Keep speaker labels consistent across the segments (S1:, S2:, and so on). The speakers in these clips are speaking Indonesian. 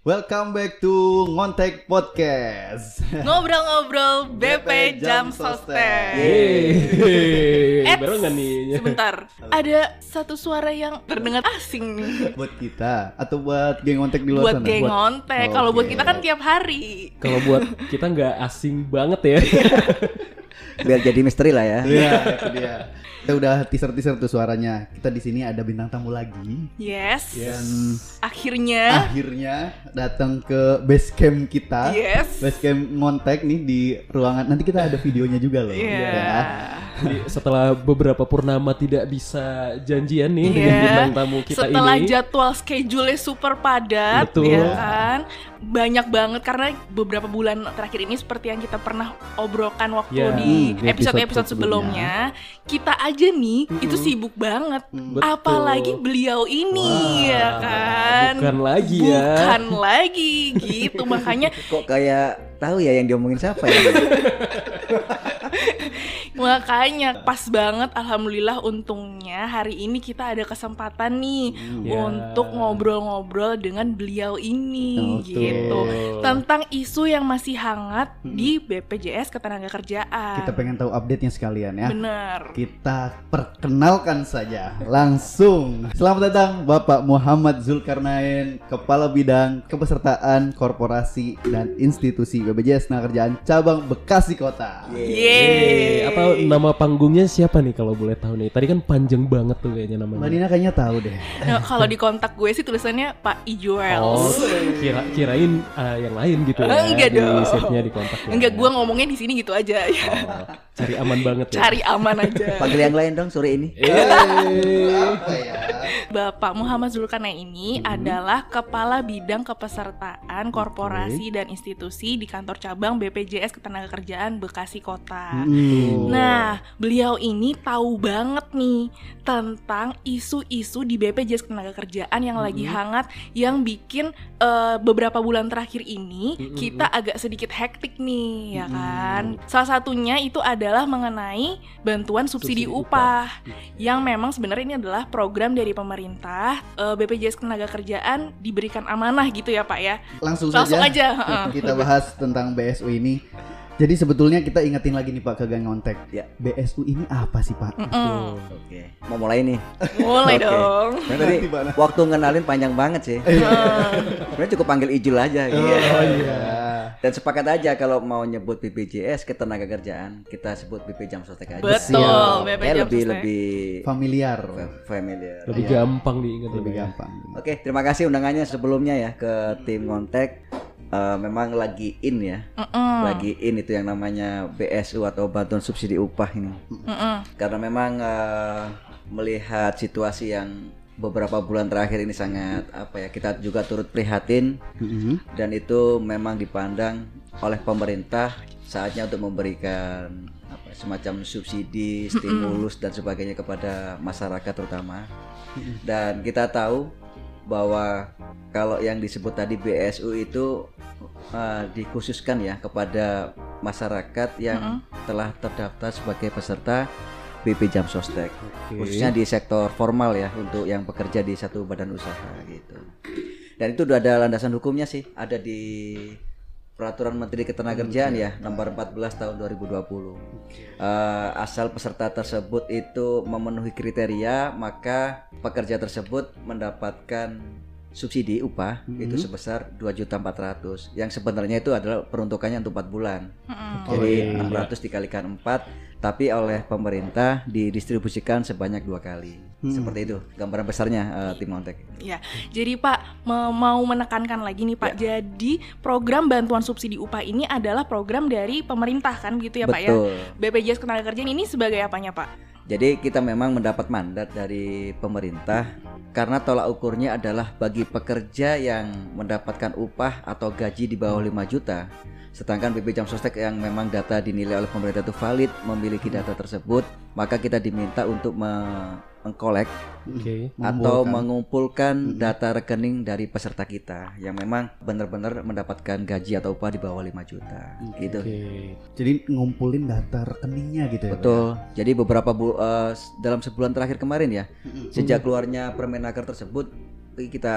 S1: Welcome back to Ngontek Podcast.
S2: Ngobrol-ngobrol BP
S1: Jam Sostek.
S3: Yeay,
S2: Eits,
S3: baru nggak nih?
S2: Sebentar, ada satu suara yang terdengar asing nih.
S1: buat kita atau buat geng Ngontek di luar
S2: Buat
S1: sana?
S2: geng
S3: Buat-
S2: ngontek, kalau buat kita kan tiap hari.
S3: Kalau buat kita nggak asing banget ya.
S4: biar jadi misteri lah ya.
S1: Iya, itu dia. Kita udah teaser-teaser tuh suaranya. Kita di sini ada bintang tamu lagi
S2: Yes.
S1: dan
S2: Akhirnya.
S1: akhirnya datang ke base camp kita.
S2: Yes.
S1: Base camp Ngontek nih di ruangan. Nanti kita ada videonya juga loh.
S2: Iya.
S1: Ya.
S3: Jadi setelah beberapa purnama tidak bisa janjian nih dengan
S2: Iya.
S3: bintang tamu kita
S2: Setelah
S3: ini.
S2: jadwal schedule super padat,
S3: Betul.
S2: ya kan, banyak banget karena beberapa bulan terakhir ini seperti yang kita pernah obrolkan waktu
S3: Ya,
S2: di
S1: hmm,
S2: episode-episode
S1: episode
S2: sebelumnya, kita aja nih itu sibuk banget,
S3: Betul.
S2: apalagi beliau ini,
S3: Wah,
S2: ya kan,
S3: bukan lagi ya.
S2: bukan lagi, gitu makanya
S4: Kok kayak tahu ya yang diomongin siapa ya?
S2: Makanya pas banget alhamdulillah untungnya hari ini kita ada kesempatan nih
S3: Ya.
S2: untuk ngobrol-ngobrol dengan beliau ini
S1: Betul.
S2: gitu tentang isu yang masih hangat di BPJS Ketenagakerjaan.
S1: Kita pengen tahu update-nya sekalian ya.
S2: Bener.
S1: Kita perkenalkan saja langsung. Selamat datang Bapak Muhammad Zulkarnain, Kepala Bidang Kepesertaan Korporasi dan Institusi BPJS Tenaga Cabang Bekasi Kota.
S2: Yeay.
S3: Eh, Atau nama panggungnya siapa nih kalau boleh tahu nih? Tadi kan panjang banget tuh kayaknya namanya.
S1: Nina kayaknya tahu deh.
S2: Nah, kalau di kontak gue sih tulisannya Pak Ijuel.
S3: Oh, kira kirain uh, yang lain gitu ya.
S2: Enggak
S3: di
S2: dong.
S3: save-nya di kontak. ya.
S2: Enggak, gue ngomongnya di sini gitu aja.
S3: Oh, cari aman banget ya.
S2: Cari aman aja.
S4: Panggil yang lain dong sore ini.
S3: Eh.
S1: Apa ya?
S2: Bapak Muhammad Zulkarnain ini
S3: Hmm.
S2: adalah Kepala Bidang Kepesertaan Korporasi dan Institusi di Kantor Cabang BPJS Ketenagakerjaan Bekasi Kota.
S1: Hmm.
S2: Nah, beliau ini tahu banget nih tentang isu-isu di BPJS Ketenagakerjaan yang lagi
S3: Hmm.
S2: hangat yang bikin eh, beberapa bulan terakhir ini
S3: Mm-mm.
S2: kita agak sedikit hektik nih, ya
S3: Hmm.
S2: kan? Salah satunya itu adalah mengenai bantuan subsidi,
S3: Subsidi
S2: upah yang memang sebenarnya ini adalah program dari pemerintah eh, BPJS Ketenagakerjaan diberikan amanah gitu ya, Pak ya.
S1: Langsung,
S2: Langsung
S1: saja
S2: aja,
S1: kita bahas tentang BSU ini. Jadi sebetulnya kita ingetin lagi nih Pak ke Gang Ngontek.
S4: Ya.
S1: BSU ini apa sih Pak?
S2: Mm-mm.
S4: Oke, mau mulai nih.
S2: Mulai
S4: Oke.
S2: dong.
S4: Tadi waktu ngenalin panjang banget sih. Sebenarnya cukup panggil Ijul aja gitu.
S1: Oh iya.
S4: Dan sepakat aja kalau mau nyebut BPJS Ketenagakerjaan, kita sebut BP Jam Sostek aja.
S2: Betul. BP Jam
S4: lebih
S2: Sostek.
S4: lebih
S1: Familiar.
S4: familiar.
S3: Lebih
S1: Iya.
S3: gampang diingat
S1: Lebih
S3: ya.
S1: gampang.
S4: Oke, terima kasih undangannya sebelumnya ya ke tim Ngontek. Eh, memang lagi in ya,
S2: Mm-mm.
S4: lagi in itu yang namanya BSU atau bantuan subsidi upah ini.
S2: Mm-mm.
S4: Karena memang eh, melihat situasi yang beberapa bulan terakhir ini sangat apa ya, kita juga turut prihatin.
S1: Mhm.
S4: dan itu memang dipandang oleh pemerintah saatnya untuk memberikan apa, semacam subsidi, stimulus dan sebagainya kepada masyarakat terutama. Dan kita tahu bahwa kalau yang disebut tadi BSU itu uh, dikhususkan ya kepada masyarakat yang telah terdaftar sebagai peserta BP Jam Sostek khususnya di sektor formal ya untuk yang bekerja di satu badan usaha gitu. Dan itu udah ada landasan hukumnya sih, ada di Peraturan Menteri Ketenagakerjaan ya nomor 14 tahun 2020. Eh, asal peserta tersebut itu memenuhi kriteria, maka pekerja tersebut mendapatkan subsidi upah itu sebesar 2.400 yang sebenarnya itu adalah peruntukannya untuk 4 bulan.
S2: Mm-mm.
S4: Jadi
S1: iya.
S4: 600 dikalikan 4 tapi oleh pemerintah didistribusikan sebanyak dua kali. Seperti itu gambaran besarnya eh, tim Montek.
S2: Ya, jadi Pak me- mau menekankan lagi nih Pak. Jadi program bantuan subsidi upah ini adalah program dari pemerintah kan gitu ya Pak ya.
S4: Betul.
S2: BPJS Ketenagakerjaan ini sebagai apanya Pak?
S4: Jadi kita memang mendapat mandat dari pemerintah karena tolak ukurnya adalah bagi pekerja yang mendapatkan upah atau gaji di bawah 5 juta. Sedangkan BP Jam Sostek yang memang data dinilai oleh pemerintah itu valid, memiliki data tersebut, maka kita diminta untuk mengkolek
S3: Oke.
S4: atau
S1: Mengumpulkan.
S4: mengumpulkan data rekening dari peserta kita yang memang benar-benar mendapatkan gaji atau upah di bawah 5 juta gitu.
S3: Oke.
S1: Jadi ngumpulin data rekeningnya gitu ya. Pak?
S4: Betul. Jadi beberapa bu s- dalam sebulan terakhir kemarin ya, sejak keluarnya Permenaker tersebut kita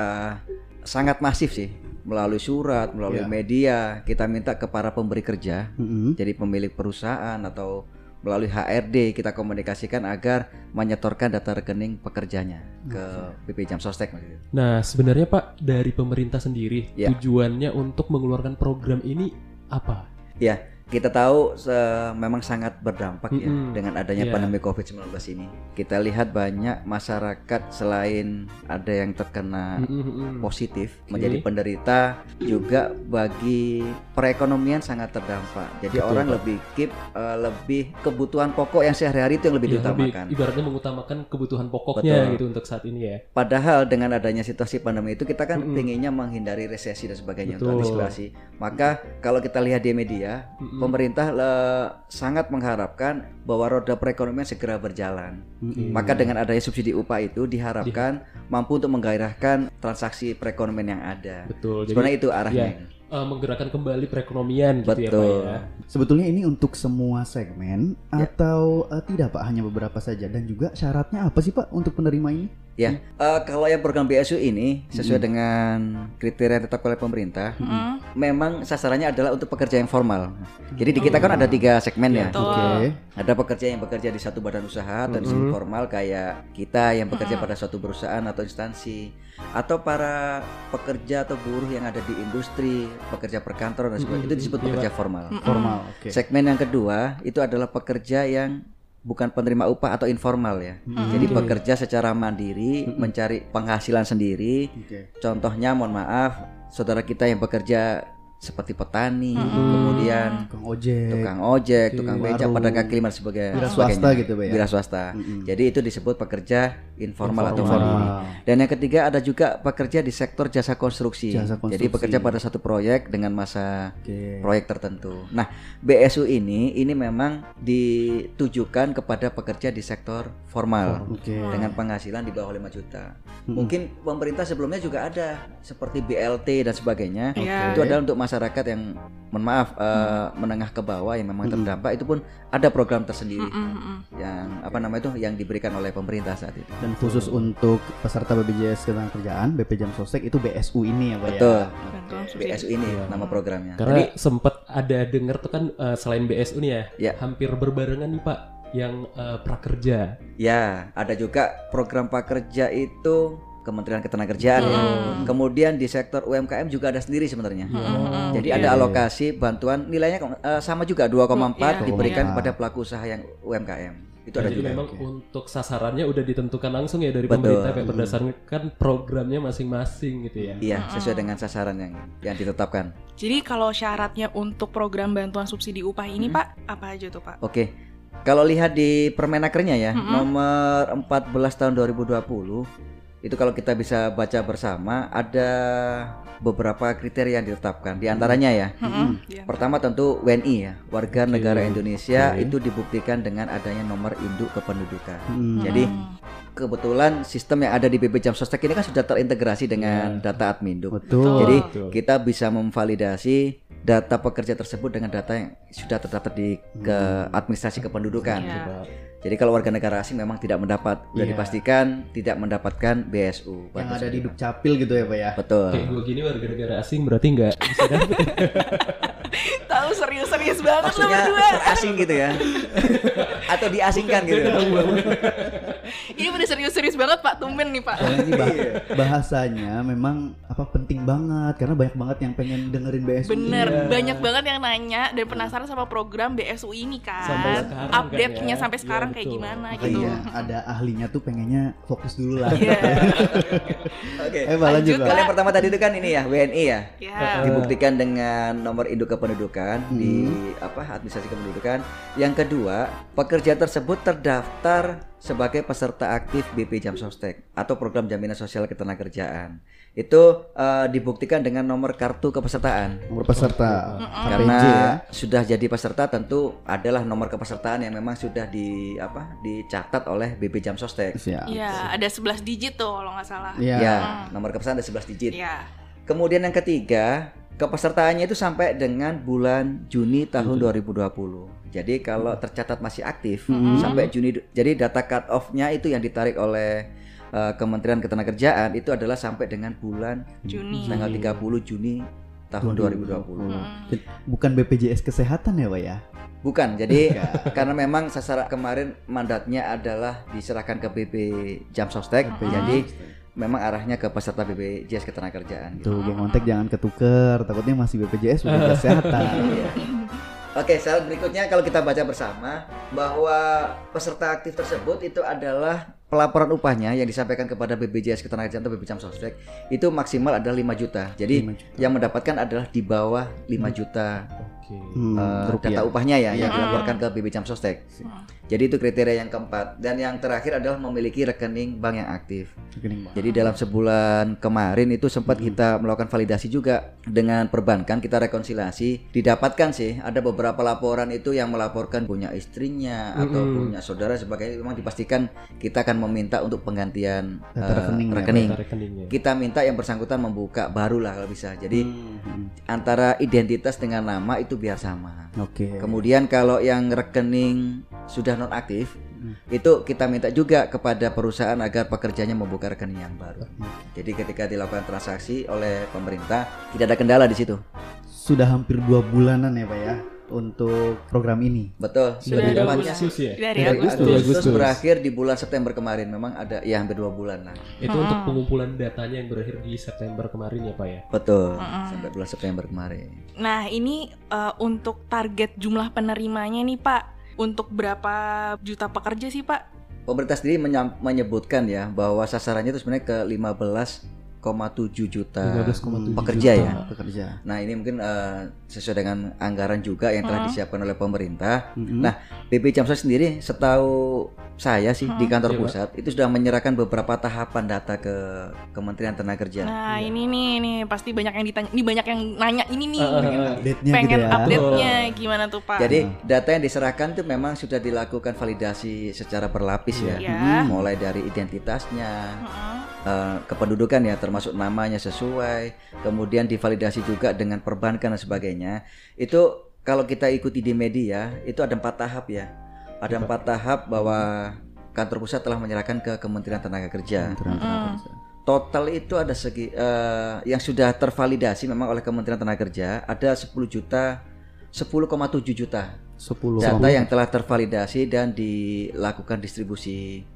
S4: sangat masif sih melalui surat, melalui
S1: Iya.
S4: media, kita minta ke para pemberi kerja,
S1: Mm-mm.
S4: jadi pemilik perusahaan atau melalui HRD kita komunikasikan agar menyetorkan data rekening pekerjanya ke BP Jam Sostek.
S3: Nah, sebenarnya Pak dari pemerintah sendiri
S4: Ya.
S3: tujuannya untuk mengeluarkan program ini apa?
S4: Ya, kita tahu se- memang sangat berdampak ya
S3: Mm-mm.
S4: dengan adanya
S3: Iya.
S4: pandemi COVID-19 ini. Kita lihat banyak masyarakat selain ada yang terkena
S3: Mm-mm-mm.
S4: positif
S3: Oke.
S4: menjadi penderita juga bagi perekonomian sangat terdampak. Jadi
S3: Betul,
S4: orang
S3: Pak.
S4: lebih keep eh, lebih kebutuhan pokok yang sehari-hari itu yang lebih
S3: Ya,
S4: diutamakan.
S3: ibaratnya mengutamakan kebutuhan pokoknya
S4: Betul.
S3: gitu untuk saat ini ya.
S4: Padahal dengan adanya situasi pandemi itu kita kan
S3: Mm-mm.
S4: pinginnya menghindari resesi dan sebagainya
S3: Betul.
S4: untuk antisipasi. Maka kalau kita lihat di media,
S3: Mm-mm.
S4: Pemerintah le- sangat mengharapkan bahwa roda perekonomian segera berjalan.
S1: Mm-mm.
S4: Maka dengan adanya subsidi upah itu diharapkan mampu untuk menggairahkan transaksi perekonomian yang ada.
S3: Betul. Jadi
S4: Sebenarnya itu arahnya.
S3: eh, menggerakkan kembali perekonomian gitu ya Pak
S4: Betul.
S3: ya.
S1: Sebetulnya ini untuk semua segmen
S4: Ya.
S1: atau eh, tidak Pak? Hanya beberapa saja dan juga syaratnya apa sih Pak untuk penerima ini?
S4: Ya, eh, kalau yang program BSU ini sesuai dengan kriteria yang ditetapkan oleh pemerintah,
S2: Mm-mm.
S4: memang sasarannya adalah untuk pekerja yang formal. Jadi di kita kan ada tiga segmen ya.
S1: Oke.
S4: Ada pekerja yang bekerja di satu badan usaha atau di sini formal kayak kita yang bekerja pada suatu perusahaan atau instansi atau para pekerja atau buruh yang ada di industri, pekerja perkantoran dan sebagainya itu disebut
S3: Iya,
S4: pekerja formal.
S1: Formal. Oke.
S4: Segmen yang kedua itu adalah pekerja yang bukan penerima upah atau informal ya. Jadi pekerja secara mandiri, mencari penghasilan sendiri.
S1: Oke.
S4: Contohnya mohon maaf, saudara kita yang bekerja seperti petani, kemudian
S1: Tukang ojek.
S4: tukang ojek, tukang beca,
S1: warung.
S4: pedagang kaki lima dan sebagainya.
S1: Wira
S4: sebagainya.
S1: swasta gitu, Pak, ya?
S4: Wira swasta. Jadi itu disebut pekerja informal, atau
S1: Informal.
S4: mandiri. Dan yang ketiga ada juga pekerja di sektor jasa konstruksi.
S1: Jasa
S4: Jadi
S1: konstruksi.
S4: bekerja pada satu proyek dengan masa
S1: Oke.
S4: proyek tertentu. Nah, BSU ini ini memang ditujukan kepada pekerja di sektor formal
S1: Oke.
S4: dengan penghasilan di bawah 5 juta. Mungkin pemerintah sebelumnya juga ada seperti BLT dan sebagainya.
S2: Iya.
S4: Itu adalah untuk masyarakat yang mohon maaf eh, menengah ke bawah yang memang terdampak itu pun ada program tersendiri
S2: Mm-mm.
S4: yang apa namanya itu yang diberikan oleh pemerintah saat itu.
S1: Dan khusus untuk peserta BPJS Ketenagakerjaan BP Jam Sostek itu BSU ini ya Pak
S4: Betul.
S1: ya.
S2: Subsidi.
S4: BSU ini nama programnya.
S3: Karena sempat ada dengar tuh kan eh, selain BSU nih ya,
S4: Ya.
S3: hampir berbarengan nih Pak yang eh, prakerja.
S4: Ya, ada juga program prakerja itu Kementerian Ketenagakerjaan ya. Kemudian di sektor UMKM juga ada sendiri sebenarnya. Jadi ada alokasi bantuan nilainya eh, sama juga 2,4
S2: Iya.
S4: diberikan
S1: Iya.
S4: kepada pelaku usaha yang UMKM. Itu ada
S3: Jadi
S4: juga.
S3: memang untuk sasarannya udah ditentukan langsung ya dari
S4: Betul.
S3: pemerintah kayak berdasarkan programnya masing-masing gitu ya.
S4: Iya, sesuai dengan sasaran yang yang ditetapkan.
S2: Jadi kalau syaratnya untuk program bantuan subsidi upah ini Pak, apa aja tuh Pak?
S4: Oke. Kalau lihat di Permenakernya ya, nomor 14 tahun 2020 itu kalau kita bisa baca bersama ada beberapa kriteria yang ditetapkan. Di antaranya ya,
S2: Mm-mm. Iya.
S4: pertama tentu WNI ya, warga negara Indonesia itu dibuktikan dengan adanya nomor induk kependudukan.
S1: Hmm.
S4: Jadi kebetulan sistem yang ada di BP Jam Sostek ini kan sudah terintegrasi dengan data Adminduk.
S1: Betul.
S4: Jadi
S3: Betul.
S4: kita bisa memvalidasi data pekerja tersebut dengan data yang sudah terdaftar di ke administrasi kependudukan.
S2: Iya.
S4: Jadi kalau warga negara asing memang tidak mendapat, sudah
S1: Iya.
S4: dipastikan tidak mendapatkan BSU.
S1: yang ada di Dukcapil gitu ya Pak ya.
S4: Betul.
S3: Kayak gue gini warga negara asing berarti nggak bisa dapet.
S2: Tahu serius-serius banget lo berdua.
S4: asing gitu ya, atau diasingkan gitu.
S2: Ini udah serius-serius banget Pak, tumben nih Pak.
S1: Soalnya ini bah- bahasanya memang apa penting banget karena banyak banget yang pengen dengerin BSU.
S2: Bener,
S1: ini.
S2: banyak banget yang nanya dan penasaran sama program BSU ini kan.
S3: Sampai sekarang kan
S2: Update-nya
S3: ya.
S2: sampai
S3: Iya,
S2: sekarang kayak
S3: betul.
S2: gimana
S1: Makanya
S2: gitu.
S1: Iya, ada ahlinya tuh pengennya fokus dulu lah.
S2: Iya.
S4: Oke.
S1: Eh, lanjut.
S4: Kalau yang pertama tadi itu kan ini ya WNI ya.
S2: Ya.
S4: dibuktikan dengan nomor induk kependudukan di apa administrasi kependudukan. Yang kedua, pekerja tersebut terdaftar sebagai peserta aktif BP Jam Sostek atau program jaminan sosial ketenagakerjaan. Itu eh, dibuktikan dengan nomor kartu kepesertaan.
S1: Nomor peserta
S4: Karena
S1: ya.
S4: sudah jadi peserta tentu adalah nomor kepesertaan yang memang sudah di apa dicatat oleh BP Jam Sostek.
S2: Iya, ada 11 digit tuh kalau nggak salah.
S1: Iya.
S4: Ya, nomor kepesertaan ada 11 digit.
S2: Iya.
S4: Kemudian yang ketiga, kepesertaannya itu sampai dengan bulan Juni tahun 2020. Jadi kalau tercatat masih aktif sampai Juni, jadi data cut off-nya itu yang ditarik oleh eh, Kementerian Ketenagakerjaan itu adalah sampai dengan bulan
S2: Juni.
S4: tanggal 30 Juni tahun 2020.
S2: Hmm.
S1: Bukan BPJS kesehatan ya, Pak ya?
S4: Bukan, jadi karena memang sasaran kemarin mandatnya adalah diserahkan ke BP Jam Sostek,
S2: Hmm.
S4: jadi memang arahnya ke peserta BPJS Ketenagakerjaan. Gitu.
S1: Tuh, kontak jangan ketuker, takutnya masih BPJS bukan kesehatan.
S4: Oke, syarat berikutnya kalau kita baca bersama bahwa peserta aktif tersebut itu adalah pelaporan upahnya yang disampaikan kepada BPJS Ketenagakerjaan atau BP Jam Sostek itu maksimal adalah 5 juta. Jadi
S1: 5 juta.
S4: yang mendapatkan adalah di bawah 5 juta
S3: Oke.
S1: Hmm,
S4: eh,
S1: rupiah.
S4: data upahnya ya yang
S2: Hmm.
S4: dilaporkan ke BB Jam Sostek. Jadi itu kriteria yang keempat dan yang terakhir adalah memiliki rekening bank yang aktif.
S1: Rekening bank.
S4: Jadi dalam sebulan kemarin itu sempat kita melakukan validasi juga dengan perbankan kita rekonsiliasi didapatkan sih ada beberapa laporan itu yang melaporkan punya istrinya atau
S3: Mm-mm.
S4: punya saudara sebagainya memang dipastikan kita akan meminta untuk penggantian
S1: Data
S4: eh,
S1: rekening ya,
S4: rekening.
S3: Data rekeningnya.
S4: Kita minta yang bersangkutan membuka baru lah kalau bisa. Jadi
S1: Hmm,
S4: antara identitas dengan nama itu biar sama.
S1: Oke.
S4: Kemudian kalau yang rekening sudah non aktif,
S1: Hmm.
S4: itu kita minta juga kepada perusahaan agar pekerjanya membuka rekening yang baru. Jadi ketika dilakukan transaksi oleh pemerintah tidak ada kendala di situ.
S1: Sudah hampir dua bulanan ya, Pak ya, untuk program ini.
S4: Betul.
S2: Sudah
S3: Dari Agustus ya.
S2: Dari
S4: dari
S2: Agustus.
S3: Agustus.
S4: Agustus berakhir di bulan September kemarin. Memang ada ya hampir dua bulan lah.
S3: Itu
S2: Hmm.
S3: untuk pengumpulan datanya yang berakhir di September kemarin ya Pak ya.
S4: Betul.
S2: Mm-mm.
S4: Sampai bulan September kemarin.
S2: Nah, ini eh, untuk target jumlah penerimanya nih, Pak. Untuk berapa juta pekerja sih, Pak?
S4: Pemerintah sendiri menyebutkan ya bahwa sasarannya itu sebenarnya ke 15,7 juta
S3: 15,7
S4: pekerja
S3: juta.
S4: ya.
S1: Pekerja.
S4: Nah ini mungkin eh, sesuai dengan anggaran juga yang telah
S2: Hmm.
S4: disiapkan oleh pemerintah.
S1: Mhm.
S4: Nah, BP Jamsos sendiri setahu saya sih di
S2: Hmm.
S4: kantor
S3: Iya,
S4: pusat itu sudah menyerahkan beberapa tahapan data ke Kementerian Tenagakerja.
S2: Nah,
S3: Iya.
S2: ini nih nih pasti banyak yang ditanya, ini banyak yang nanya ini nih.
S3: Ah,
S1: pengen
S3: ah.
S1: update-nya
S2: Pengen
S1: gitu ya.
S2: update-nya gimana tuh, Pak?
S4: Jadi data yang diserahkan itu memang sudah dilakukan validasi secara berlapis ya.
S2: Iya.
S4: Mulai dari identitasnya,
S2: Heeh.
S4: eh, kependudukan ya termasuk namanya sesuai, kemudian divalidasi juga dengan perbankan dan sebagainya. Itu kalau kita ikuti di media itu ada empat tahap ya. Ada empat tahap bahwa kantor pusat telah menyerahkan ke Kementerian Tenaga Kerja.
S1: Kementerian Tenaga Kerja.
S4: Total itu ada segi eh, yang sudah tervalidasi memang oleh Kementerian Tenaga Kerja ada 10 juta 10,7 juta
S1: 10
S4: data yang telah tervalidasi dan dilakukan distribusi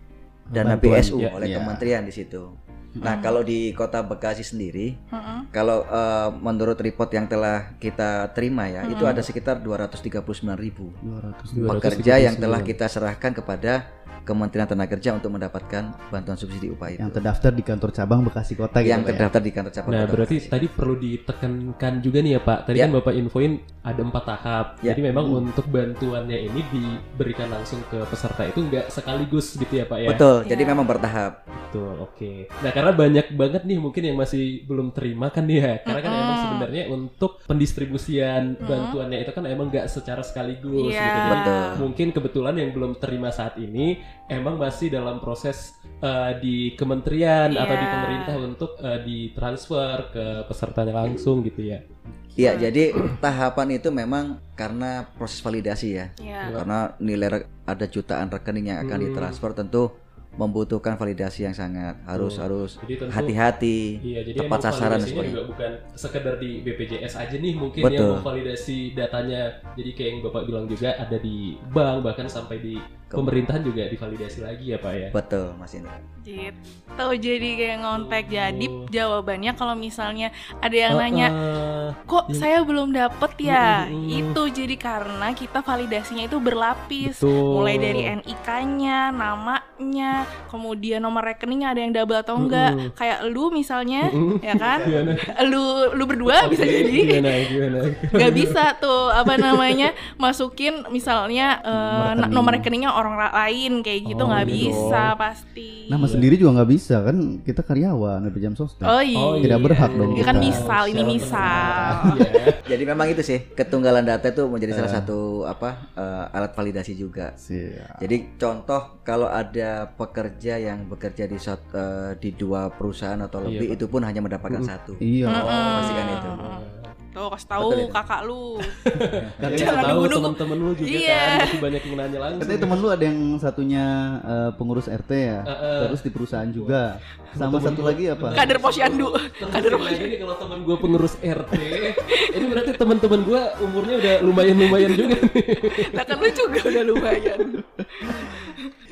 S4: dana
S1: Bantuan,
S4: BSU
S3: ya,
S4: oleh
S1: ya.
S4: kementerian di situ. Nah, kalau di Kota Bekasi sendiri,
S2: Heeh.
S4: kalau eh, menurut report yang telah kita terima ya, itu ada sekitar 239 ribu
S1: 200
S4: pekerja yang telah kita serahkan kepada Kementerian Tenaga Kerja untuk mendapatkan bantuan subsidi upah itu.
S1: yang terdaftar di kantor cabang Bekasi Kota gitu
S4: Yang
S1: ya.
S4: terdaftar di kantor cabang.
S3: Nah
S4: Kota
S3: berarti
S4: Bekasi.
S3: tadi perlu ditekankan juga nih ya Pak. Tadi
S4: Ya.
S3: kan Bapak infoin ada empat tahap.
S4: Ya.
S3: Jadi memang untuk bantuannya ini diberikan langsung ke peserta itu nggak sekaligus gitu ya Pak ya.
S4: Betul, jadi
S2: Ya.
S4: memang bertahap.
S3: Betul, oke. Nah, karena banyak banget nih mungkin yang masih belum terima kan nih ya. Karena kan
S2: Mm-mm.
S3: emang sebenarnya untuk pendistribusian bantuannya itu kan emang nggak secara sekaligus
S2: Iya.
S3: gitu. Jadi
S4: Betul.
S3: mungkin kebetulan yang belum terima saat ini emang masih dalam proses uh, di kementerian atau di
S2: Iya.
S3: pemerintah untuk uh, ditransfer ke pesertanya langsung gitu ya.
S4: Iya, jadi tahapan itu memang karena proses validasi ya.
S2: Ya.
S4: Karena nilai ada jutaan rekening yang akan
S3: Hmm.
S4: ditransfer tentu membutuhkan validasi yang sangat harus
S3: Betul.
S4: harus hati-hati.
S3: Iya, jadi
S4: tepat sasaran sebagainya.
S3: juga bukan sekedar di BPJS aja nih mungkin
S4: Betul.
S3: yang memvalidasi datanya. Jadi kayak yang Bapak bilang juga ada di bank bahkan sampai di pemerintahan juga divalidasi lagi ya Pak ya.
S4: Betul, Mas Indra.
S2: Gitu. Jadi kayak ngontek. Jadi
S3: Oh.
S2: jawabannya kalau misalnya ada yang
S3: Uh,
S2: nanya,
S3: uh,
S2: kok saya belum dapet ya? Itu jadi karena kita validasinya itu berlapis.
S3: betul.
S2: Mulai dari NIK-nya, namanya, kemudian nomor rekeningnya ada yang double atau enggak. Kayak lu misalnya, ya kan?
S3: Gimana?
S2: Lu lu berdua bisa
S3: Oke,
S2: jadi
S3: Gimana gimana?
S2: nggak bisa tuh apa namanya masukin misalnya eh,
S1: rekening.
S2: nomor rekeningnya orang la- lain kayak gitu
S3: Oh,
S2: nggak
S3: gitu.
S2: bisa pasti.
S1: Nama sendiri juga nggak bisa kan kita karyawan BP Jam Sostek.
S2: Oh iya.
S3: Oh,
S1: Tidak berhak dong
S2: Ini kan
S1: kita.
S2: misal, ini misal.
S3: Iya.
S4: Jadi memang itu sih ketunggalan data itu menjadi salah
S1: Eh.
S4: satu apa eh, alat validasi juga.
S1: Siap.
S4: Jadi contoh kalau ada pekerja yang bekerja di eh, di dua perusahaan atau
S3: Iya,
S4: lebih
S3: Pak.
S4: itu pun hanya mendapatkan
S3: Mm.
S4: satu.
S1: Iya.
S2: Mm-mm.
S4: pastikan itu.
S2: Tuh kasih tahu
S4: Betul itu.
S2: kakak lu.
S3: Karena
S2: Jangan
S3: tahu teman-teman lu juga
S2: Iya.
S3: kan masih banyak yang nanya langsung.
S1: Katanya temen lu ada yang satunya eh, pengurus RT ya,
S3: Heeh.
S1: terus di perusahaan juga. Sama satu lagi apa?
S2: Kader posyandu. Kader
S3: lagi nih kalau teman gue pengurus RT, ini berarti teman-teman gue umurnya udah lumayan-lumayan juga nih.
S2: Nah kan lu juga udah lumayan.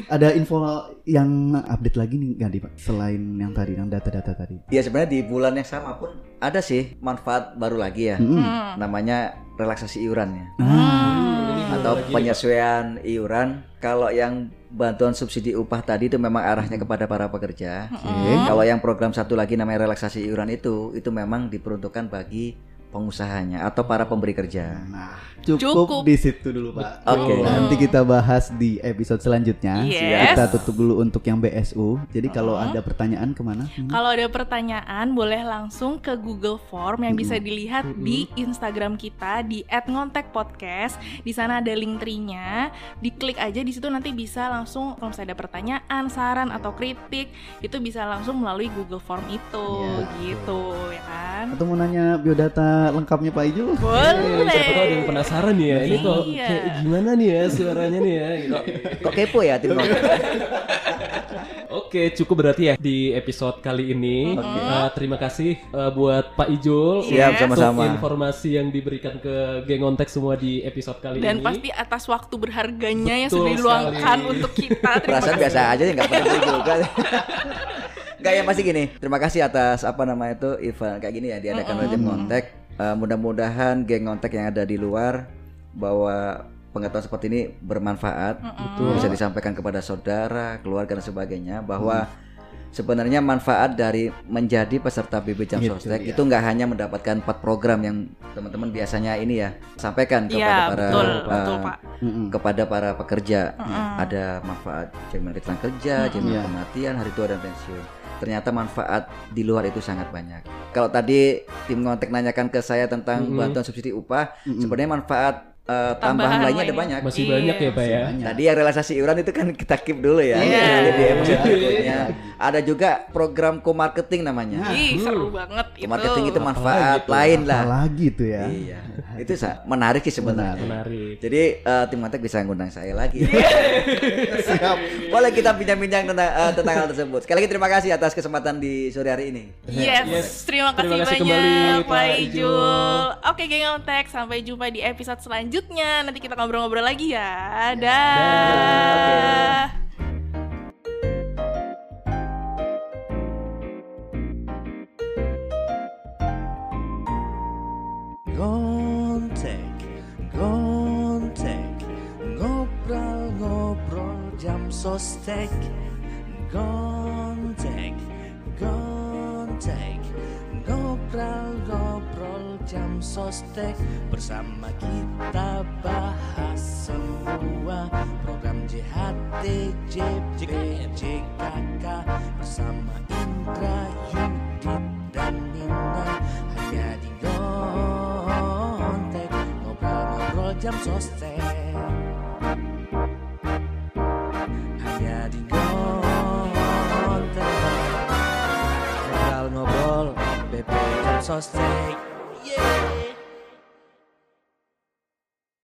S1: Ada info yang update lagi nih nggak di Pak? Selain yang tadi, yang data-data tadi.
S4: Ya sebenarnya di bulan yang sama pun ada sih manfaat baru lagi ya.
S2: Hmm.
S4: Namanya relaksasi iurannya
S1: Ah,
S4: atau penyesuaian iuran. Kalau yang bantuan subsidi upah tadi itu memang arahnya kepada para pekerja.
S1: oke.
S4: Kalau yang program satu lagi namanya relaksasi iuran itu itu memang diperuntukkan bagi pengusahanya atau para pemberi kerja.
S1: Nah, cukup,
S2: Cukup.
S1: di situ dulu Pak.
S4: Oke.
S1: Nanti kita bahas di episode selanjutnya.
S2: Yes.
S1: Kita tutup dulu untuk yang BSU. Jadi kalau ada pertanyaan ke mana? Hmm.
S2: Kalau ada pertanyaan boleh langsung ke Google Form yang bisa dilihat di Instagram kita di @ngontekpodcast. Di sana ada link tree-nya. Diklik aja di situ nanti bisa langsung kalau misalnya ada pertanyaan, saran atau kritik itu bisa langsung melalui Google Form itu
S1: Iya.
S2: gitu ya kan.
S1: Atau mau nanya biodata lengkapnya Pak Ijul?
S2: Boleh.
S3: Siapa tahu ada yang penasaran nih ya. Ini kok
S2: Iya.
S3: kayak gimana nih ya suaranya nih ya. gitu.
S4: Kok kepo ya tim?
S3: Oke, cukup berarti ya di episode kali ini. Uh, terima kasih uh, buat Pak Ijul
S4: Siap
S2: Yes.
S4: sama-sama.
S3: untuk informasi yang diberikan ke geng Ontek semua di episode kali
S2: Dan
S3: ini.
S2: pasti atas waktu berharganya yang
S3: Betul
S2: sudah diluangkan
S3: sekali.
S2: untuk kita. Terima
S4: Perasaan
S2: kasih.
S4: biasa aja ya nggak penting juga. Enggak ya pasti gini. Terima kasih atas apa namanya itu event kayak gini ya diadakan oleh tim Ngontek. Eh, mudah-mudahan geng Ngontek yang ada di luar bahwa pengetahuan seperti ini bermanfaat.
S3: Betul.
S4: Bisa disampaikan kepada saudara, keluarga dan sebagainya bahwa sebenarnya manfaat dari menjadi peserta BB Jam
S1: Gitu,
S4: Sostek
S1: ya.
S4: itu nggak hanya mendapatkan empat program yang teman-teman biasanya ini ya sampaikan kepada
S2: Iya,
S4: para
S2: betul,
S4: eh,
S2: betul, Pak.
S4: Kepada para pekerja
S2: Mm-mm.
S4: ada manfaat jaminan kecelakaan kerja, jaminan
S1: Iya.
S4: kematian, hari tua dan pensiun. Ternyata manfaat di luar itu sangat banyak. Kalau tadi tim ngontek nanyakan ke saya tentang
S3: Mm-mm.
S4: bantuan subsidi upah,
S1: Mm-mm.
S4: sebenarnya manfaat eh, tambahan,
S2: Tambahan
S4: lainnya ada banyak.
S3: Masih
S2: Iya.
S3: banyak ya, Pak ya.
S4: Tadi yang relaksasi iuran itu kan kita keep dulu ya.
S2: Iya.
S4: Nanti di episode
S1: Iya.
S4: berikutnya. Ada juga program co-marketing namanya.
S2: Ih, seru banget itu.
S4: Co-marketing itu
S3: Apalagi
S4: manfaat
S3: tuh?
S4: lain lah.
S1: Apalagi tuh ya.
S4: Iya. Itu menarik sih sebenarnya.
S3: Menarik.
S4: Jadi eh, tim ngontek bisa ngundang saya lagi.
S2: Iya.
S1: Siap.
S4: Boleh kita bincang-bincang tentang, eh, tentang hal tersebut. Sekali lagi terima kasih atas kesempatan di sore hari ini.
S2: Yes,
S3: Yes.
S2: terima kasih,
S3: Terima kasih
S2: banyak
S3: kembali, Pak
S2: Ijul.
S3: Ijul.
S2: Oke, geng Ontek, sampai jumpa di episode selanjutnya. Nanti kita ngobrol-ngobrol lagi ya. Dah.
S4: Dah.
S5: Gontek, gontek, ngobrol-ngobrol jam sostek. Gontek, gontek, ngobrol-ngobrol jam sostek. Bersama kita bahas semua program JHT, JP, JKK. Bersama Indra, Yudit, dan Nina. Hanya di Gontek, ngobrol-ngobrol jam sostek. Hanya di Gontek, ngobrol-ngobrol BP jam sostek.